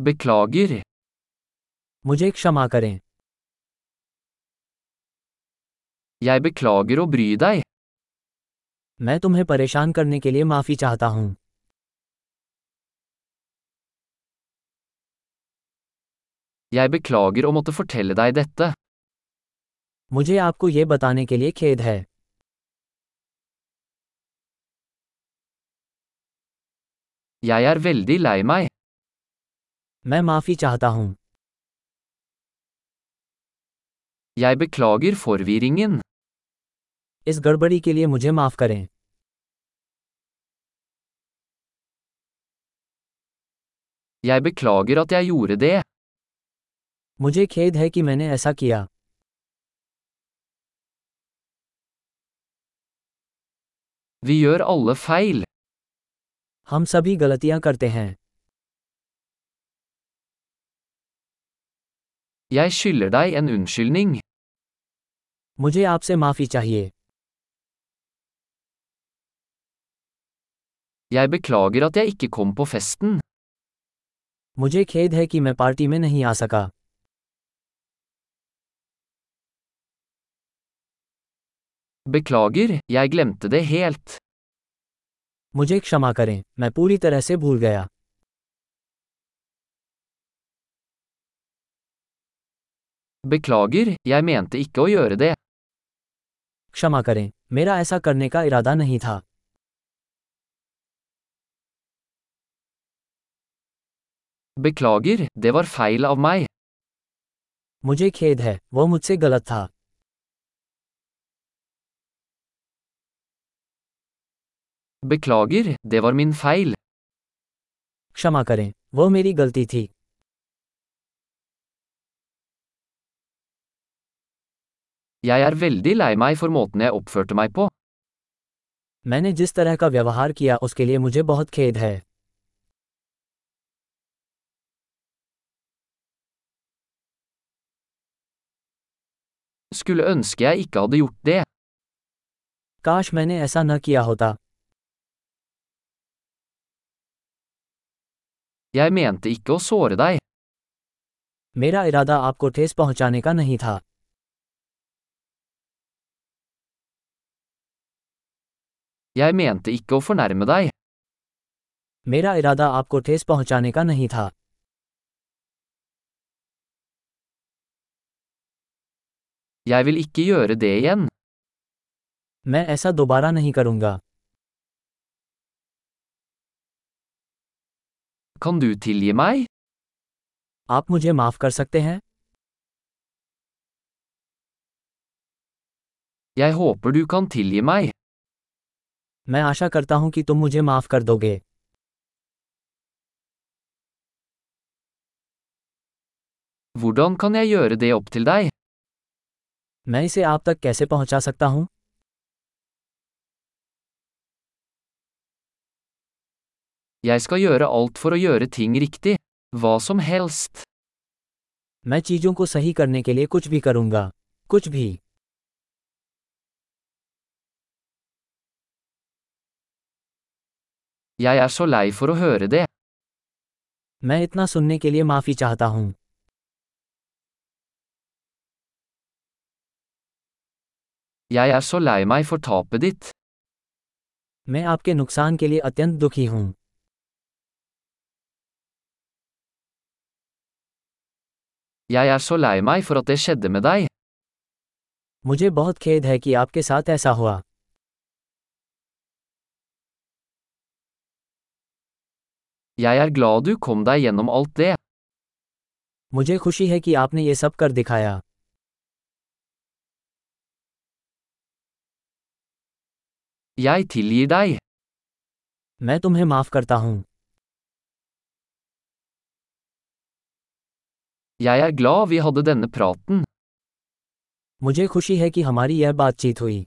बिकलागिर मुझे क्षमा करें। यह बिकलागिर ब्रीदाई मैं तुम्हें परेशान करने के लिए माफ़ी चाहता हूँ। यह बिकलागिर मत फुटेलदाई देता मुझे आपको यह बताने के लिए खेद है। यार वेल्दी लाई मैं माफ़ी चाहता हूँ Jeg beklager forvirringen. इस गड़बड़ी के लिए मुझे माफ़ करें Jeg beklager at jeg gjorde det. मुझे खेद है कि मैंने ऐसा किया Vi gjør alle feil. हम सभी गलतियाँ करते हैं Jeg skylder deg en unnskyldning. मुझे आपसे माफ़ी चाहिए Jeg beklager at jeg ikke kom på festen. मुझे खेद है कि मैं पार्टी में नहीं आ सका Beklager, jeg glemte det helt. मुझे क्षमा करें मैं पूरी तरह से भूल गया Beklager, jeg mente ikke å gjøre det. क्षमा करें मेरा ऐसा करने का इरादा नहीं था Beklager, det var feil av meg. मुझे खेद है वो मुझसे गलत था Beklager, det var min feil. क्षमा करें वो मेरी गलती थी Jeg er veldig lei meg for måten jeg oppførte meg på. मैंने जिस तरह का व्यवहार किया उसके लिए मुझे बहुत खेद है Skulle ønske jeg ikke hadde gjort det. काश मैंने ऐसा न किया होता Jeg mente ikke å såre deg. मेरा इरादा आपको ठेस पहुँचाने का नहीं था Jeg mente ikke å fornærme deg. मेरा इरादा आपको ठेस पहुँचाने का नहीं था Jeg vil ikke gjøre det igjen. मैं ऐसा दोबारा नहीं करूँगा Kan du tilgi meg? आप मुझे माफ़ कर सकते हैं Jeg håper du kan tilgi meg. मैं आशा करता हूँ कि तुम मुझे माफ़ कर दोगे Hvordan kan jeg gjøre det opp til deg? मैं इसे आप तक कैसे पहुँचा सकता हूँ Jeg skal gjøre alt for å gjøre ting riktig. Hva som helst. मैं चीज़ों को सही करने के लिए कुछ भी करूँगा कुछ भी Jeg er så lei for å høre det. मैं इतना सुनने के लिए माफ़ी चाहता हूँ Jeg er så lei meg for tapet ditt. मैं आपके नुकसान के लिए अत्यंत दुखी हूँ Jeg er så lei meg for at det skjedde med deg. मुझे बहुत खेद है कि आपके साथ ऐसा हुआ Jeg er glad du kom deg gjennom alt det. मुझे खुशी है कि आपने ये सब कर दिखाया Jeg tilgir deg. मैं तुम्हें माफ़ करता हूँ Jeg er glad vi hadde denne praten. मुझे खुशी है कि हमारी यह बातचीत हुई